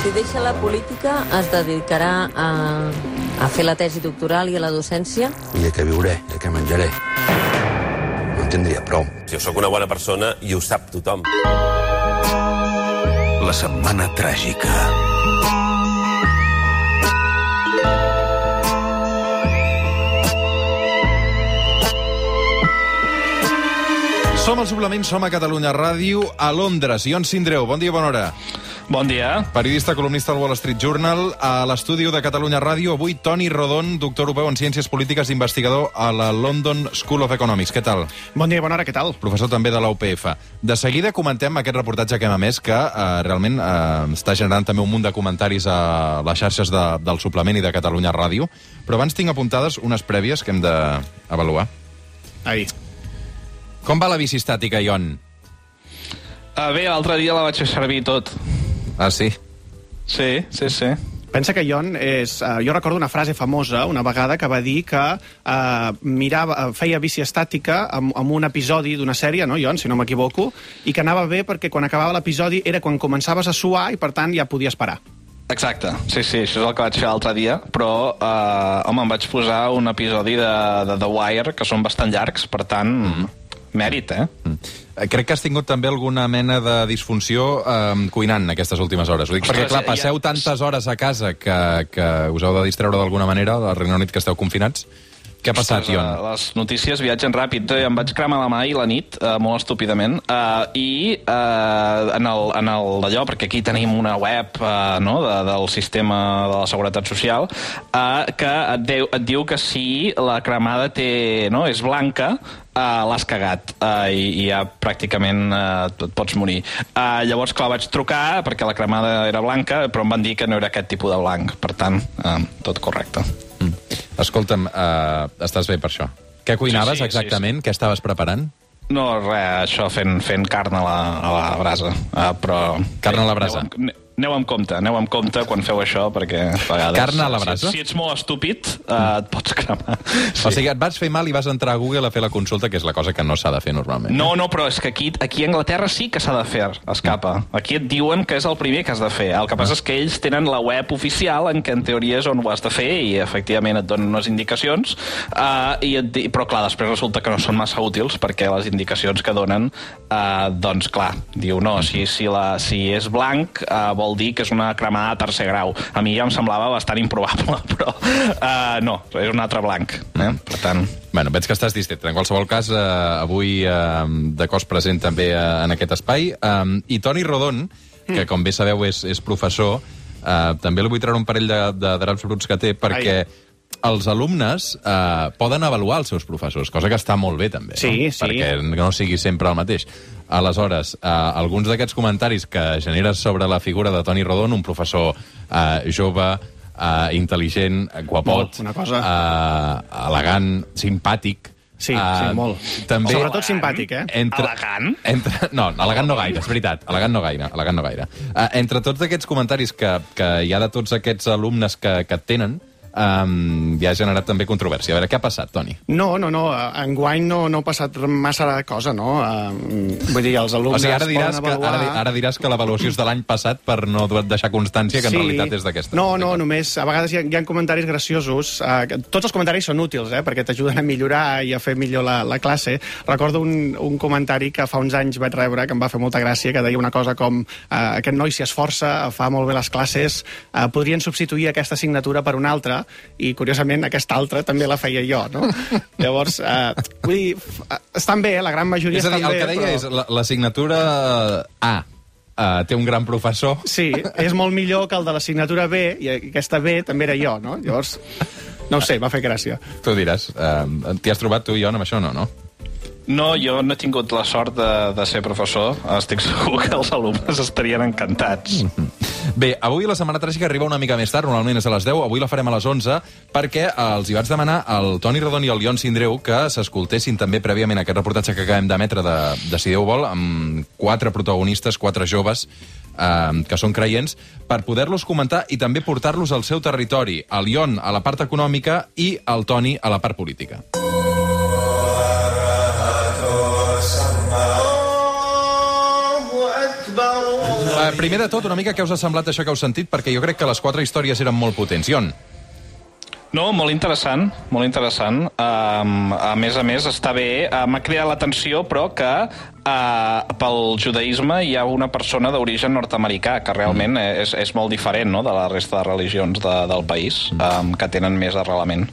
Si deixa la política, es dedicarà a, a fer la tesi doctoral i a la docència? I de què viuré, de què menjaré. No en tindria prou. Jo sóc una bona persona i ho sap tothom. La setmana tràgica. Som al suplement, som a Catalunya Ràdio, a Londres. Ion Sindreu, bon dia, bona hora. Bon dia. Periodista, columnista al Wall Street Journal. A l'estudi de Catalunya Ràdio, avui Toni Rodon, doctor europeu en Ciències Polítiques i investigador a la London School of Economics. Què tal? Bon dia, bona hora, què tal? Professor també de la UPF. De seguida comentem aquest reportatge que hem emès, que eh, realment eh, està generant també un munt de comentaris a les xarxes de, del suplement i de Catalunya Ràdio. Però abans tinc apuntades unes prèvies que hem d'avaluar. Ahí. Com va la bici estàtica, Ion? Uh, bé, l'altre dia la vaig fer servir tot. Ah, sí? Sí, sí, sí. Pensa que Jon és... Uh, jo recordo una frase famosa una vegada que va dir que uh, mirava, uh, feia bici estàtica amb, amb un episodi d'una sèrie, no, Jon, si no m'equivoco, i que anava bé perquè quan acabava l'episodi era quan començaves a suar i, per tant, ja podies parar. Exacte, sí, sí, això és el que vaig fer l'altre dia, però, eh, home, em vaig posar un episodi de, de The Wire, que són bastant llargs, per tant, mm. Mèrit, eh? Eh, Crec que has tingut també alguna mena de disfunció eh, cuinant aquestes últimes hores. Ho dic perquè, Ostres, clar, ja- passeu tantes hores a casa que, que us heu de distreure d'alguna manera, al Regne Unit, que esteu confinats. Què ha passat, Ostres, Ion? eh, Les notícies viatgen ràpid. Em vaig cremar la mà i la nit, eh, molt estúpidament, eh, i eh, en el, en el d'allò, perquè aquí tenim una web eh, no, de, del sistema de la Seguretat Social, eh, que et, deu, et diu que si la cremada té, no, és blanca, eh, l'has cagat eh, i, i ja pràcticament eh, et pots morir. Eh, llavors, clar, vaig trucar perquè la cremada era blanca, però em van dir que no era aquest tipus de blanc. Per tant, eh, tot correcte. Mm. Escolta'm, eh, estàs bé per això. Què cuinaves Sí, sí, sí, exactament? Què estaves preparant? No, res, això fent, fent carn a la, a la brasa. Uh, però... Carn a la brasa. Aneu amb, aneu amb compte, aneu amb compte quan feu això, perquè a vegades... Carn a la brasa? Si, si ets molt estúpid, uh, et pots cremar. Sí. O sigui, et vas fer mal i vas entrar a Google a fer la consulta, que és la cosa que no s'ha de fer normalment. No, no, però és que aquí, aquí a Anglaterra sí que s'ha de fer, escapa. Aquí et diuen que és el primer que has de fer. El que passa és que ells tenen la web oficial en què en teoria és on ho has de fer i efectivament et donen unes indicacions, uh, i et di... però clar, després resulta que no són massa útils perquè les indicacions que donen, uh, doncs clar, diu no, si, si, la, si és blanc uh, vol dir que és una cremada a tercer grau. A mi ja em semblava bastant improbable, però uh, no, és un altre blanc. Eh? Per tant... Bueno, veig que estàs distret. En qualsevol cas, eh, avui eh, de cos present també eh, en aquest espai. Um, I Toni Rodon, que com bé sabeu és, és professor, eh, també li vull treure un parell de, de draps bruts que té, perquè els alumnes eh, poden avaluar els seus professors, cosa que està molt bé, també. Sí, no? sí. Perquè no sigui sempre el mateix. Aleshores, eh, alguns d'aquests comentaris que generes sobre la figura de Toni Rodon, un professor eh, jove, eh, intel·ligent, guapot, una cosa. eh, elegant, simpàtic... Sí, eh, sí, molt. També... Sobretot simpàtic, eh? Entre, Elegant? Entre, no, elegant no gaire, és veritat. Elegant no gaire. Elegant no gaire. Uh, entre tots aquests comentaris que, que hi ha de tots aquests alumnes que, que et tenen, um, ja ha generat també controvèrsia. A veure, què ha passat, Toni? No, no, no, eh, enguany no, no ha passat massa cosa, no? Uh, vull dir, els O alumnes sigui, ara diràs, poden que, avaluar... ara, di- ara diràs que l'avaluació és de l'any passat per no deixar constància que en realitat és d'aquesta. No, no, només a vegades hi ha, hi ha comentaris graciosos. Uh, que tots els comentaris són útils, eh, perquè t'ajuden a millorar i a fer millor la, la classe. Recordo un, un comentari que fa uns anys vaig rebre, que em va fer molta gràcia, que deia una cosa com uh, aquest noi s'hi esforça, fa molt bé les classes, uh, podrien substituir aquesta assignatura per una altra, i curiosament aquesta altra també la feia jo, no? Llavors, uh, vull dir, uh, estan bé, la gran majoria És a dir, estan el que deia però... és la- l'assignatura A uh, té un gran professor, Sí, és molt millor que el de l'assignatura B, i aquesta B també era jo, no? Llavors, no sé, va fer gràcia. tu diràs. Uh, T'hi has trobat tu i jo amb això, no, no? No, jo no he tingut la sort de, de ser professor. Estic segur que els alumnes estarien encantats. Bé, avui la Setmana Tràgica arriba una mica més tard, normalment és a les 10, avui la farem a les 11, perquè eh, els hi vaig demanar al Toni Rodon i al Lion Sindreu que s'escoltessin també prèviament aquest reportatge que acabem d'emetre de, de Si Déu vol, amb quatre protagonistes, quatre joves, eh, que són creients, per poder-los comentar i també portar-los al seu territori, el Lion a la part econòmica i el Toni a la part política. Eh, primer de tot, una mica què us ha semblat això que heu sentit, perquè jo crec que les quatre històries eren molt potents. Ion. No, molt interessant, molt interessant. Um, a més a més, està bé. Uh, M'ha cridat l'atenció, però que uh, pel judaïsme hi ha una persona d'origen nord-americà, que realment mm. és, és molt diferent no?, de la resta de religions de, del país, um, que tenen més arrelament.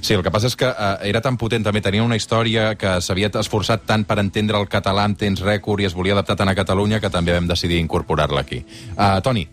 Sí, el que passa és que uh, era tan potent, també tenia una història que s'havia esforçat tant per entendre el català en temps rècord i es volia adaptar tant a Catalunya que també vam decidir incorporar-la aquí. Uh, Toni.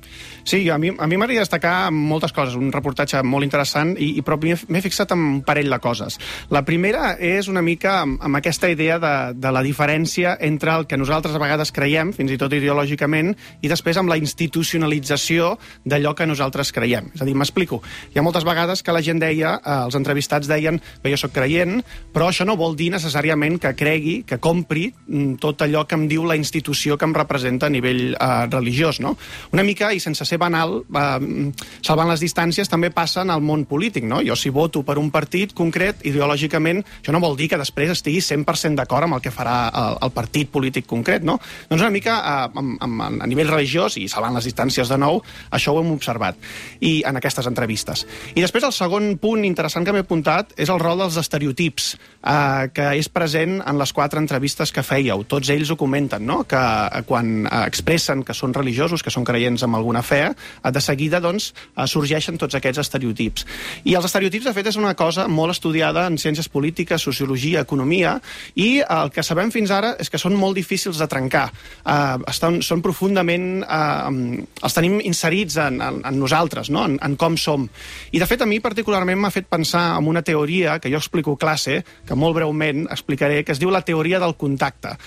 Sí, a mi, a mi m'agradaria destacar moltes coses, un reportatge molt interessant, i, i però m'he fixat en un parell de coses. La primera és una mica amb, amb aquesta idea de, de la diferència entre el que nosaltres a vegades creiem, fins i tot ideològicament, i després amb la institucionalització d'allò que nosaltres creiem. És a dir, m'explico. Hi ha moltes vegades que la gent deia, eh, els entrevistats deien, bé, jo sóc creient, però això no vol dir necessàriament que cregui, que compri mm, tot allò que em diu la institució que em representa a nivell eh, religiós, no? Una mica, i sense ser banal, eh, salvant les distàncies, també passa en el món polític, no? Jo si voto per un partit concret, ideològicament, això no vol dir que després estigui 100% d'acord amb el que farà el, el partit polític concret, no? Doncs una mica a, a, a nivell religiós, i salvant les distàncies de nou, això ho hem observat i en aquestes entrevistes. I després el segon punt interessant que m'he apuntat és el rol dels estereotips, eh, que és present en les quatre entrevistes que fèieu. Tots ells ho comenten, no? que eh, quan eh, expressen que són religiosos, que són creients en alguna fe, eh, de seguida doncs, eh, sorgeixen tots aquests estereotips. I els estereotips, de fet, és una cosa molt estudiada en ciències polítiques, sociologia, economia, i el que sabem fins ara és que són molt difícils de trencar. Eh, estan, són profundament... Eh, els tenim inserits en, en, en nosaltres, no? en, en com som. I, de fet, a mi particularment m'ha fet pensar en una teoria que jo explico a classe, que molt breument explicaré, que es diu la teoria del contacte.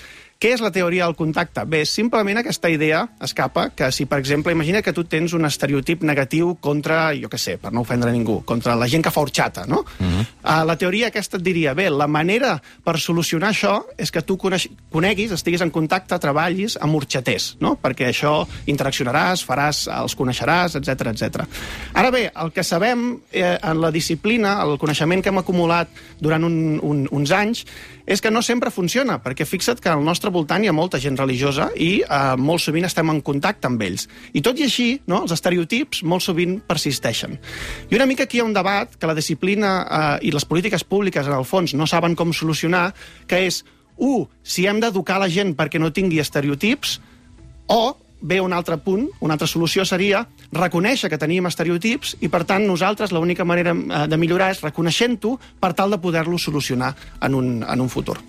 Què és la teoria del contacte? Bé, simplement aquesta idea escapa que si, per exemple, imagina que tu tens un estereotip negatiu contra, jo què sé, per no ofendre ningú, contra la gent que fa horxata, no? Uh -huh. uh, la teoria aquesta et diria, bé, la manera per solucionar això és que tu coneguis, estiguis en contacte, treballis amb horxaters, no? Perquè això interaccionaràs, faràs, els coneixeràs, etc etc. Ara bé, el que sabem eh, en la disciplina, el coneixement que hem acumulat durant un, un, uns anys, és que no sempre funciona, perquè fixa't que al nostre voltant hi ha molta gent religiosa i eh, molt sovint estem en contacte amb ells. I tot i així, no, els estereotips molt sovint persisteixen. I una mica aquí hi ha un debat que la disciplina eh, i les polítiques públiques, en el fons, no saben com solucionar, que és, un, si hem d'educar la gent perquè no tingui estereotips, o bé, un altre punt, una altra solució seria reconèixer que teníem estereotips i, per tant, nosaltres l'única manera eh, de millorar és reconeixent-ho per tal de poder-lo solucionar en un, en un futur.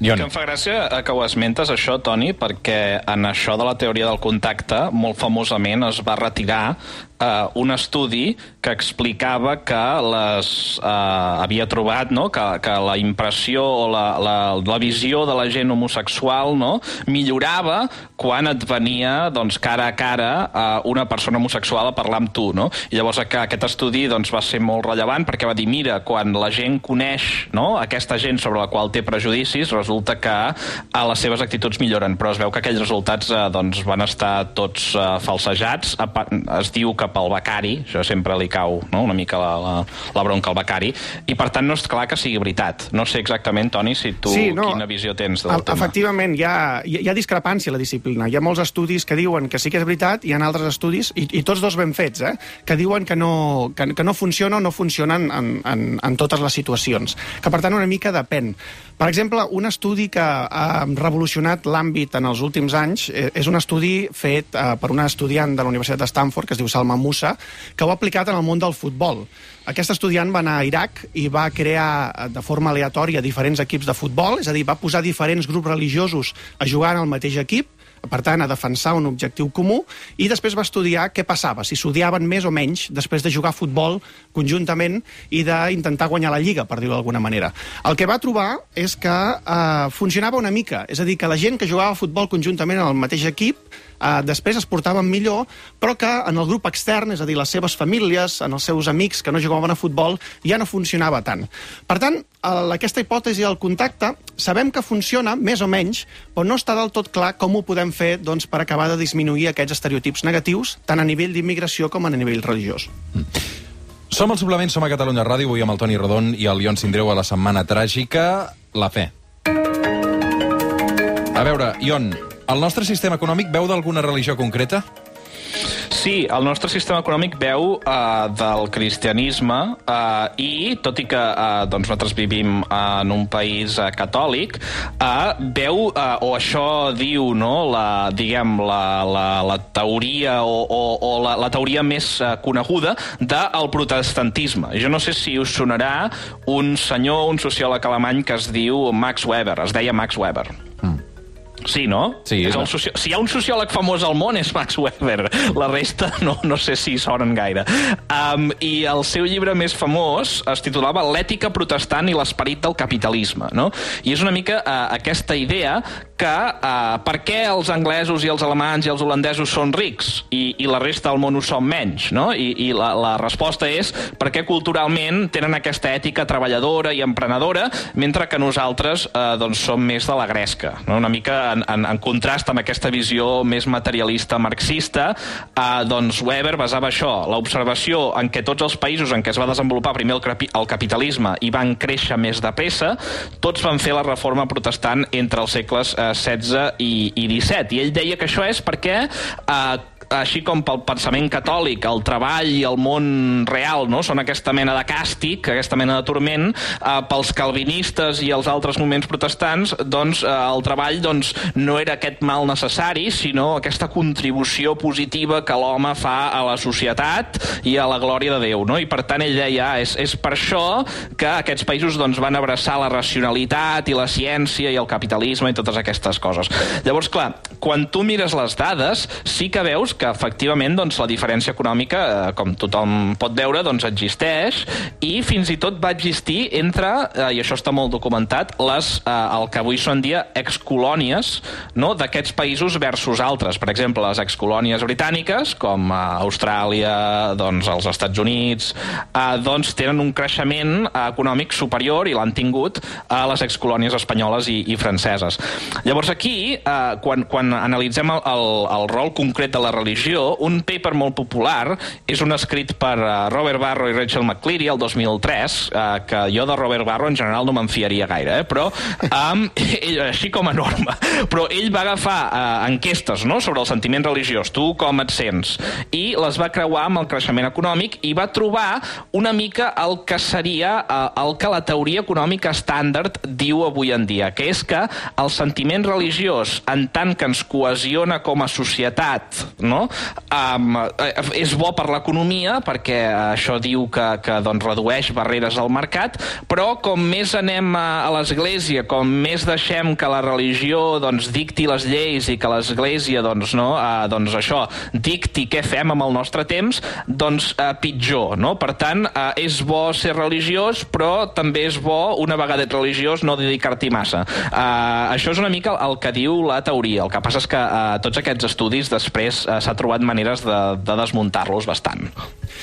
Ion. Que em fa gràcia que ho esmentes, això, Toni, perquè en això de la teoria del contacte, molt famosament es va retirar eh, un estudi que explicava que les, eh, havia trobat no? que, que la impressió o la, la, la visió de la gent homosexual no? millorava quan et venia doncs, cara a cara eh, una persona homosexual a parlar amb tu. No? I llavors que aquest estudi doncs, va ser molt rellevant perquè va dir, mira, quan la gent coneix no? aquesta gent sobre la qual té prejudicis, resulta que a les seves actituds milloren, però es veu que aquells resultats eh, doncs, van estar tots eh, falsejats. Es diu que pel becari, això sempre li cau no? una mica la, la, la bronca al becari, i per tant no és clar que sigui veritat. No sé exactament, Toni, si tu Sí, no, quina visió tens del el- tema. Efectivament, hi ha, hi ha- discrepància a la disciplina. Hi ha molts estudis que diuen que sí que és veritat, i hi ha altres estudis, i, i tots dos ben fets, eh, que diuen que no, que, que no funciona o no funcionen en, en, en totes les situacions. Que, per tant, una mica depèn. Per exemple, un estudi que ha revolucionat l'àmbit en els últims anys eh, és un estudi fet eh, per una estudiant de la Universitat de Stanford, que es diu Salma Musa, que ho ha aplicat en el món del futbol. Aquest estudiant va anar a Iraq i va crear eh, de forma aleatòria diferents equips de futbol, és a dir, va posar diferents grups religiosos a jugar en el mateix equip, per tant, a defensar un objectiu comú, i després va estudiar què passava, si s'odiaven més o menys després de jugar a futbol conjuntament i d'intentar guanyar la Lliga, per dir-ho d'alguna manera. El que va trobar és que eh, funcionava una mica, és a dir, que la gent que jugava a futbol conjuntament en el mateix equip eh, després es portaven millor, però que en el grup extern, és a dir, les seves famílies, en els seus amics que no jugaven a futbol, ja no funcionava tant. Per tant, el, aquesta hipòtesi del contacte sabem que funciona, més o menys, però no està del tot clar com ho podem fer doncs, per acabar de disminuir aquests estereotips negatius, tant a nivell d'immigració com a nivell religiós. Som al Suplement, som a Catalunya Ràdio, avui amb el Toni Rodon i el Ion Sindreu a la Setmana Tràgica, la fe. A veure, Ion, el nostre sistema econòmic veu d'alguna religió concreta? Sí, el nostre sistema econòmic veu uh, del cristianisme uh, i, tot i que uh, doncs nosaltres vivim uh, en un país uh, catòlic, uh, veu, uh, o això diu, no?, la, diguem, la, la, la teoria o, o, o la, la teoria més uh, coneguda del protestantisme. Jo no sé si us sonarà un senyor, un sociòleg alemany que es diu Max Weber, es deia Max Weber. Sí, no? Sí, és el soci... Si hi ha un sociòleg famós al món és Max Weber. La resta no, no sé si sonen gaire. Um, I el seu llibre més famós es titulava L'ètica protestant i l'esperit del capitalisme. No? I és una mica uh, aquesta idea que uh, per què els anglesos i els alemans i els holandesos són rics i, i la resta del món ho són menys, no? I, i la, la resposta és perquè culturalment tenen aquesta ètica treballadora i emprenedora, mentre que nosaltres uh, doncs som més de la gresca, no? una mica en, en, en contrast amb aquesta visió més materialista marxista, uh, doncs Weber basava això, l'observació en què tots els països en què es va desenvolupar primer el, el capitalisme i van créixer més de pressa, tots van fer la reforma protestant entre els segles eh, 16 i, i 17. I ell deia que això és perquè eh, així com pel pensament catòlic, el treball i el món real no? són aquesta mena de càstig, aquesta mena de turment, eh, pels calvinistes i els altres moviments protestants, doncs eh, el treball doncs, no era aquest mal necessari, sinó aquesta contribució positiva que l'home fa a la societat i a la glòria de Déu. No? I per tant ell deia, ah, és, és per això que aquests països doncs, van abraçar la racionalitat i la ciència i el capitalisme i totes aquestes coses. Llavors, clar, quan tu mires les dades, sí que veus que efectivament doncs, la diferència econòmica, eh, com tothom pot veure, doncs existeix i fins i tot va existir entre, eh, i això està molt documentat, les, eh, el que avui són dia excolònies no, d'aquests països versus altres. Per exemple, les excolònies britàniques, com eh, Austràlia, doncs, els Estats Units, eh, doncs tenen un creixement eh, econòmic superior i l'han tingut a les excolònies espanyoles i, i franceses. Llavors aquí, eh, quan, quan analitzem el, el, el rol concret de la religió, un paper molt popular és un escrit per uh, Robert Barro i Rachel McCleary el 2003, uh, que jo de Robert Barro en general no me'n fiaria gaire, eh? però um, ell, així com a norma. Però ell va agafar uh, enquestes no? sobre el sentiment religiós, tu com et sents, i les va creuar amb el creixement econòmic i va trobar una mica el que seria uh, el que la teoria econòmica estàndard diu avui en dia, que és que el sentiment religiós, en tant que ens cohesiona com a societat, no? Um, és bo per l'economia perquè això diu que, que doncs, redueix barreres al mercat, però com més anem a, a l'església, com més deixem que la religió doncs, dicti les lleis i que l'església doncs, no, uh, doncs això dicti què fem amb el nostre temps, doncs uh, pitjor. No? Per tant, uh, és bo ser religiós, però també és bo, una vegada ets religiós, no dedicar-t'hi massa. Uh, això és una mica el, el que diu la teoria. El que passa és que uh, tots aquests estudis després uh, s'ha trobat maneres de, de desmuntar-los bastant.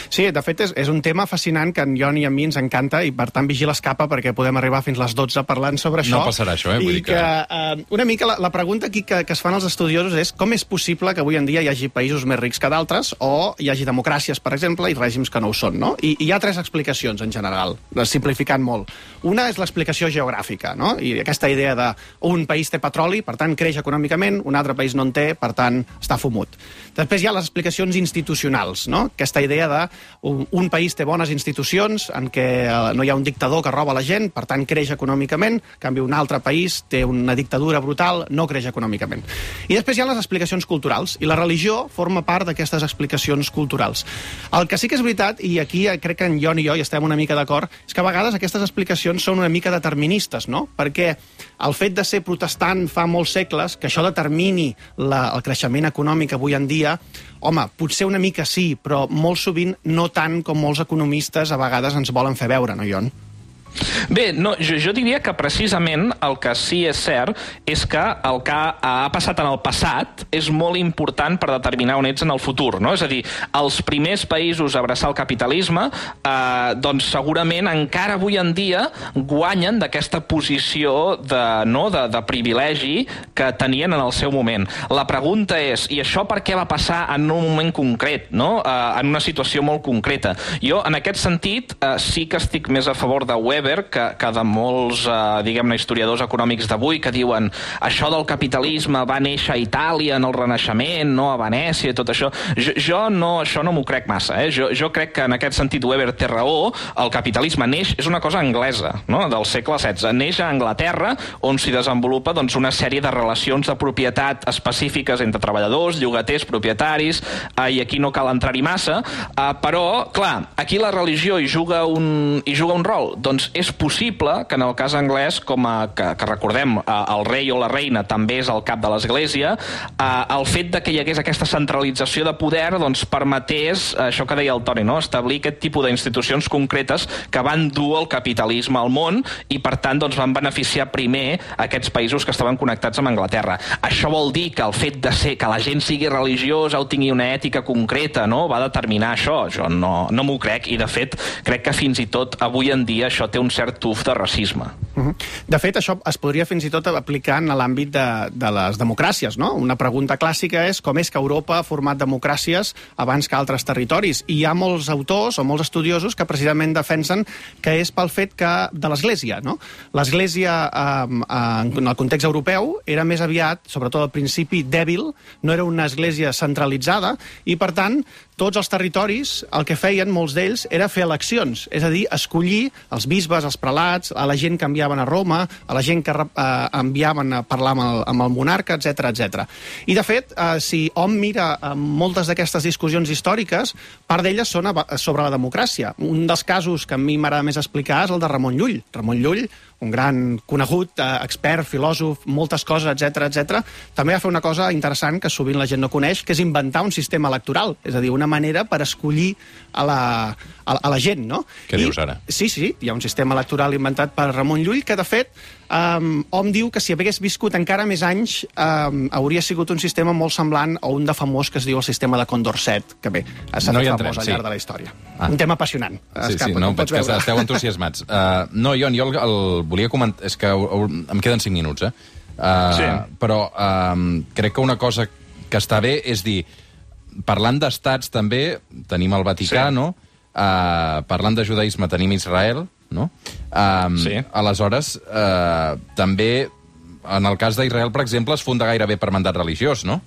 Sí, de fet, és, és un tema fascinant que en Jon i a mi ens encanta i, per tant, vigila escapa perquè podem arribar fins les 12 parlant sobre això. No passarà això, eh? Vull I dir que, que- eh, una mica la, la pregunta aquí que, que es fan els estudiosos és com és possible que avui en dia hi hagi països més rics que d'altres o hi hagi democràcies, per exemple, i règims que no ho són, no? I, i hi ha tres explicacions, en general, simplificant molt. Una és l'explicació geogràfica, no? I aquesta idea de un país té petroli, per tant, creix econòmicament, un altre país no en té, per tant, està fumut. Després hi ha les explicacions institucionals, no? Aquesta idea de un, un país té bones institucions en què eh, no hi ha un dictador que roba la gent, per tant creix econòmicament, en canvi un altre país té una dictadura brutal, no creix econòmicament. I després hi ha les explicacions culturals, i la religió forma part d'aquestes explicacions culturals. El que sí que és veritat, i aquí eh, crec que en Jon i jo hi estem una mica d'acord, és que a vegades aquestes explicacions són una mica deterministes, no? Perquè el fet de ser protestant fa molts segles, que això determini la, el creixement econòmic avui en dia, home, potser una mica sí, però molt sovint no tant com molts economistes a vegades ens volen fer veure, no, Jon? Bé, no, jo, jo diria que precisament el que sí és cert és que el que ha passat en el passat és molt important per determinar on ets en el futur, no? És a dir, els primers països a abraçar el capitalisme, eh, doncs segurament encara avui en dia guanyen d'aquesta posició de, no, de, de privilegi que tenien en el seu moment. La pregunta és, i això per què va passar en un moment concret, no? Eh, en una situació molt concreta? Jo, en aquest sentit, eh, sí que estic més a favor de Weber que, que de molts, eh, diguem-ne, historiadors econòmics d'avui que diuen això del capitalisme va néixer a Itàlia en el Renaixement, no a Venècia i tot això. Jo, jo no, això no m'ho crec massa. Eh? Jo, jo crec que en aquest sentit Weber té raó, el capitalisme neix, és una cosa anglesa, no? del segle XVI. Neix a Anglaterra, on s'hi desenvolupa doncs, una sèrie de relacions de propietat específiques entre treballadors, llogaters, propietaris, eh, i aquí no cal entrar-hi massa, eh, però, clar, aquí la religió hi juga un, hi juga un rol. Doncs és possible que en el cas anglès, com a, que, que recordem, el rei o la reina també és el cap de l'Església, eh, el fet de que hi hagués aquesta centralització de poder doncs, permetés, això que deia el Toni, no? establir aquest tipus d'institucions concretes que van dur el capitalisme al món i, per tant, doncs, van beneficiar primer aquests països que estaven connectats amb Anglaterra. Això vol dir que el fet de ser que la gent sigui religiosa o tingui una ètica concreta no? va determinar això. Jo no, no m'ho crec i, de fet, crec que fins i tot avui en dia això té un cert tuf de racisme. Uh -huh. De fet, això es podria fins i tot aplicar en l'àmbit de, de les democràcies, no? Una pregunta clàssica és com és que Europa ha format democràcies abans que altres territoris. I hi ha molts autors o molts estudiosos que precisament defensen que és pel fet que de l'Església, no? L'Església, eh, en el context europeu, era més aviat, sobretot al principi, dèbil, no era una església centralitzada, i per tant, tots els territoris, el que feien molts d'ells era fer eleccions, és a dir, escollir els bisbes, els prelats, a la gent que enviaven a Roma, a la gent que eh, enviaven a parlar amb el, amb el monarca, etc etc. I, de fet, eh, si hom mira eh, moltes d'aquestes discussions històriques, part d'elles són sobre la democràcia. Un dels casos que a mi m'agrada més explicar és el de Ramon Llull. Ramon Llull, un gran conegut, eh, expert, filòsof, moltes coses, etc etc. també va fer una cosa interessant que sovint la gent no coneix, que és inventar un sistema electoral, és a dir, una manera per escollir a la, a, a la gent, no? Què I, dius ara? Sí, sí, hi ha un sistema electoral inventat per Ramon Llull que, de fet, um, hom diu que si hagués viscut encara més anys um, hauria sigut un sistema molt semblant a un de famós que es diu el sistema de Condorcet, que bé, s'ha no fet famós al sí. llarg de la història. Ah. Un tema apassionant. Sí, sí, no, veig que esteu entusiasmats. Uh, no, jo, jo el, el volia comentar... És que em queden 5 minuts, eh? Uh, sí. Però um, crec que una cosa que està bé és dir, parlant d'estats també, tenim el Vaticà, sí. no? Uh, parlant de judaïsme tenim Israel, no? Um, sí. Aleshores, uh, també, en el cas d'Israel, per exemple, es funda gairebé per mandat religiós, no?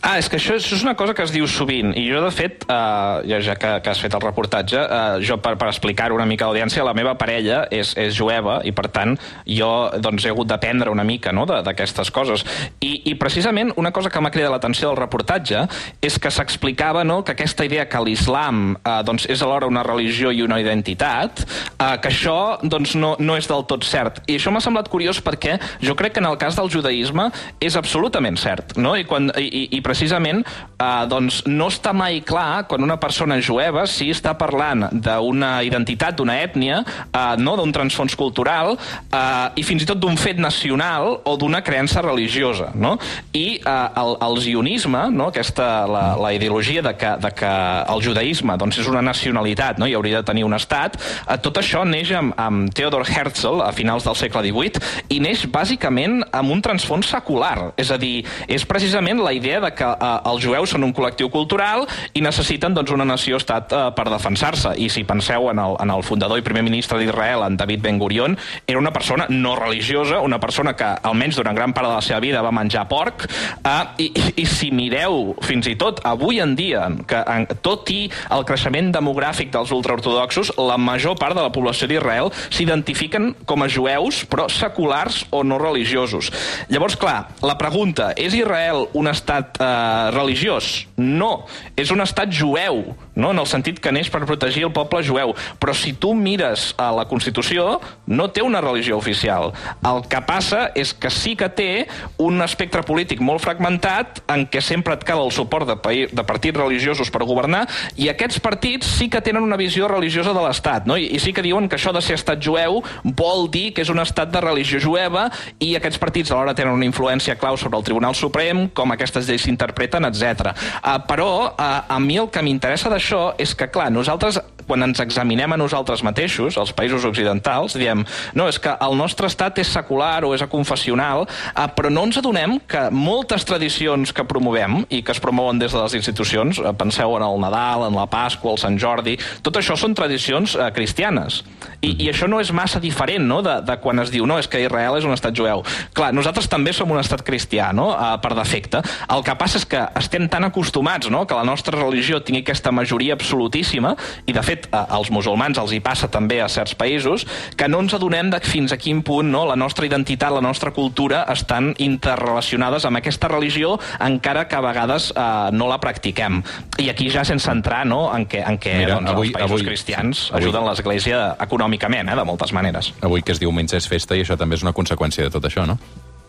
Ah, és que això, això és una cosa que es diu sovint, i jo, de fet, eh, ja, que, que has fet el reportatge, eh, jo, per, per explicar una mica a l'audiència, la meva parella és, és jueva, i per tant, jo doncs, he hagut d'aprendre una mica no, d'aquestes coses. I, I precisament una cosa que m'ha cridat l'atenció del reportatge és que s'explicava no, que aquesta idea que l'islam eh, doncs, és alhora una religió i una identitat, eh, que això doncs, no, no és del tot cert. I això m'ha semblat curiós perquè jo crec que en el cas del judaïsme és absolutament cert, no? I, quan, i, i, i precisament eh, doncs no està mai clar quan una persona jueva si està parlant d'una identitat, d'una ètnia, eh, no d'un transfons cultural eh, i fins i tot d'un fet nacional o d'una creença religiosa. No? I eh, el, el zionisme, no? aquesta, la, la ideologia de que, de que el judaïsme doncs, és una nacionalitat no? i hauria de tenir un estat, eh, tot això neix amb, amb Theodor Herzl a finals del segle XVIII i neix bàsicament amb un transfons secular. És a dir, és precisament la idea de que eh, els jueus són un col·lectiu cultural i necessiten doncs, una nació-estat eh, per defensar-se. I si penseu en el, en el fundador i primer ministre d'Israel, en David Ben-Gurion, era una persona no religiosa, una persona que almenys durant gran part de la seva vida va menjar porc, eh, i, i, si mireu fins i tot avui en dia, que en, tot i el creixement demogràfic dels ultraortodoxos, la major part de la població d'Israel s'identifiquen com a jueus, però seculars o no religiosos. Llavors, clar, la pregunta, és Israel un estat estat eh, religiós. No, és un estat jueu, no? en el sentit que neix per protegir el poble jueu. Però si tu mires a la Constitució, no té una religió oficial. El que passa és que sí que té un espectre polític molt fragmentat en què sempre et cal el suport de, de partits religiosos per governar i aquests partits sí que tenen una visió religiosa de l'Estat, no? I, i sí que diuen que això de ser estat jueu vol dir que és un estat de religió jueva i aquests partits alhora tenen una influència clau sobre el Tribunal Suprem, com aquestes lleis s'interpreten, etc. Uh, però uh, a mi el que m'interessa d'això és que, clar, nosaltres quan ens examinem a nosaltres mateixos, els països occidentals, diem, no, és que el nostre estat és secular o és aconfessional, eh, però no ens adonem que moltes tradicions que promovem i que es promouen des de les institucions, eh, penseu en el Nadal, en la Pasqua, el Sant Jordi, tot això són tradicions eh, cristianes. I, I això no és massa diferent no? de, de quan es diu, no, és que Israel és un estat jueu. Clar, nosaltres també som un estat cristià, no? eh, per defecte. El que passa és que estem tan acostumats no? que la nostra religió tingui aquesta majoria absolutíssima, i de fet eh, als musulmans els hi passa també a certs països, que no ens adonem de fins a quin punt no? la nostra identitat, la nostra cultura estan interrelacionades amb aquesta religió, encara que a vegades eh, no la practiquem. I aquí ja sense entrar no? en què, en què Mira, doncs, avui- els països avui- cristians avui- ajuden l'Església econòmicament, eh, de moltes maneres. Avui que es diumenge és festa i això també és una conseqüència de tot això, no?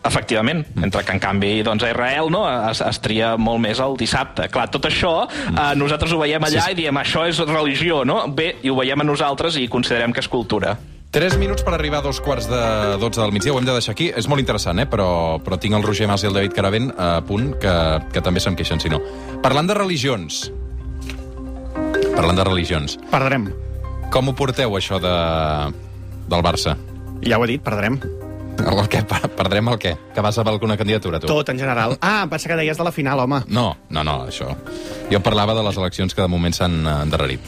Efectivament, mentre que en canvi doncs, a Israel no, es, es tria molt més el dissabte. Clar, tot això eh, nosaltres ho veiem allà Sí, i diem això és religió, no? Bé, i ho veiem a nosaltres i considerem que és cultura. 3 minuts per arribar a dos quarts de 12 del migdia, ho hem de deixar aquí. És molt interessant, eh? però, però tinc el Roger Mas i el David Caravent a punt, que, que també se'm queixen, si no. Parlant de religions... Parlant de religions, Perdrem. com ho porteu, això de, del Barça? Ja ho he dit, perdrem. El, el què? Per- Perdrem el què? Que vas a alguna candidatura, tu? Tot, en general. Ah, em pensa que deies de la final, home. No, no, no, això... Jo parlava de les eleccions que de moment s'han eh, endarrerit.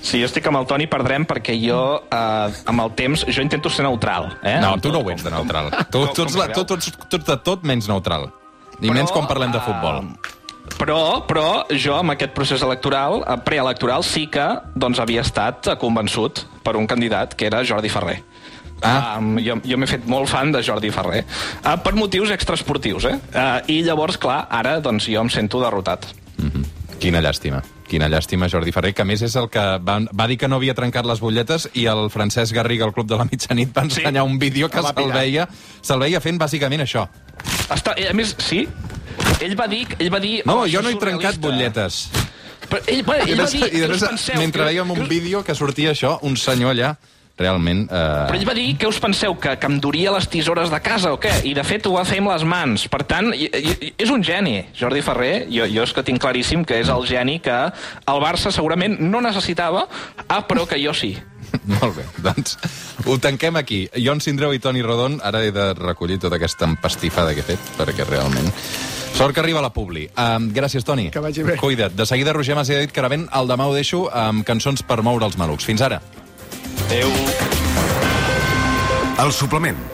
Sí, jo estic amb el Toni, perdrem, perquè jo, eh, amb el temps, jo intento ser neutral. Eh? No, tu no ho ets de neutral. Tu, tu, ets la, tu, tu, ets, tu ets de tot menys neutral. I menys quan parlem de futbol. eh, Però, però jo, amb aquest procés electoral, eh, preelectoral, sí que doncs, havia estat eh, convençut per un candidat, que era Jordi Ferrer. Ah. Um, jo jo m'he fet molt fan de Jordi Ferrer, uh, per motius extraesportius, eh? Uh, I llavors, clar, ara doncs, jo em sento derrotat. Quina llàstima. Quina llàstima, Jordi Ferrer, que més és el que va, va dir que no havia trencat les butlletes i el Francesc Garriga, al Club de la Mitjanit, va ensenyar un vídeo que El va se'l veia, se'l veia fent bàsicament això. Està, a més, sí, ell va dir... Ell va dir No, "Oh, jo no he trencat surrealista". butlletes. Però ell, bueno, I ell va després, dir... i després penseu? mentre Que- veiem un vídeo que sortia això, un senyor allà, realment... Però Eh... ell va dir, què us penseu, que, que em duria les tisores de casa o què? I de fet ho va fer amb les mans. Per tant, i, i, és un geni, Jordi Ferrer. Jo, jo és que tinc claríssim que és el geni que el Barça segurament no necessitava, ah, però que jo sí. Molt bé, doncs ho tanquem aquí. Jon Sindreu i Toni Rodon, ara he de recollir tota aquesta empastifada que he fet, perquè realment... Sort que arriba la Publi. Um, gràcies, Toni. Que vagi bé. Cuida't. De seguida, Roger Mas i David Caravent, el demà ho deixo amb cançons per moure els malucs. Fins ara. Adéu. El suplement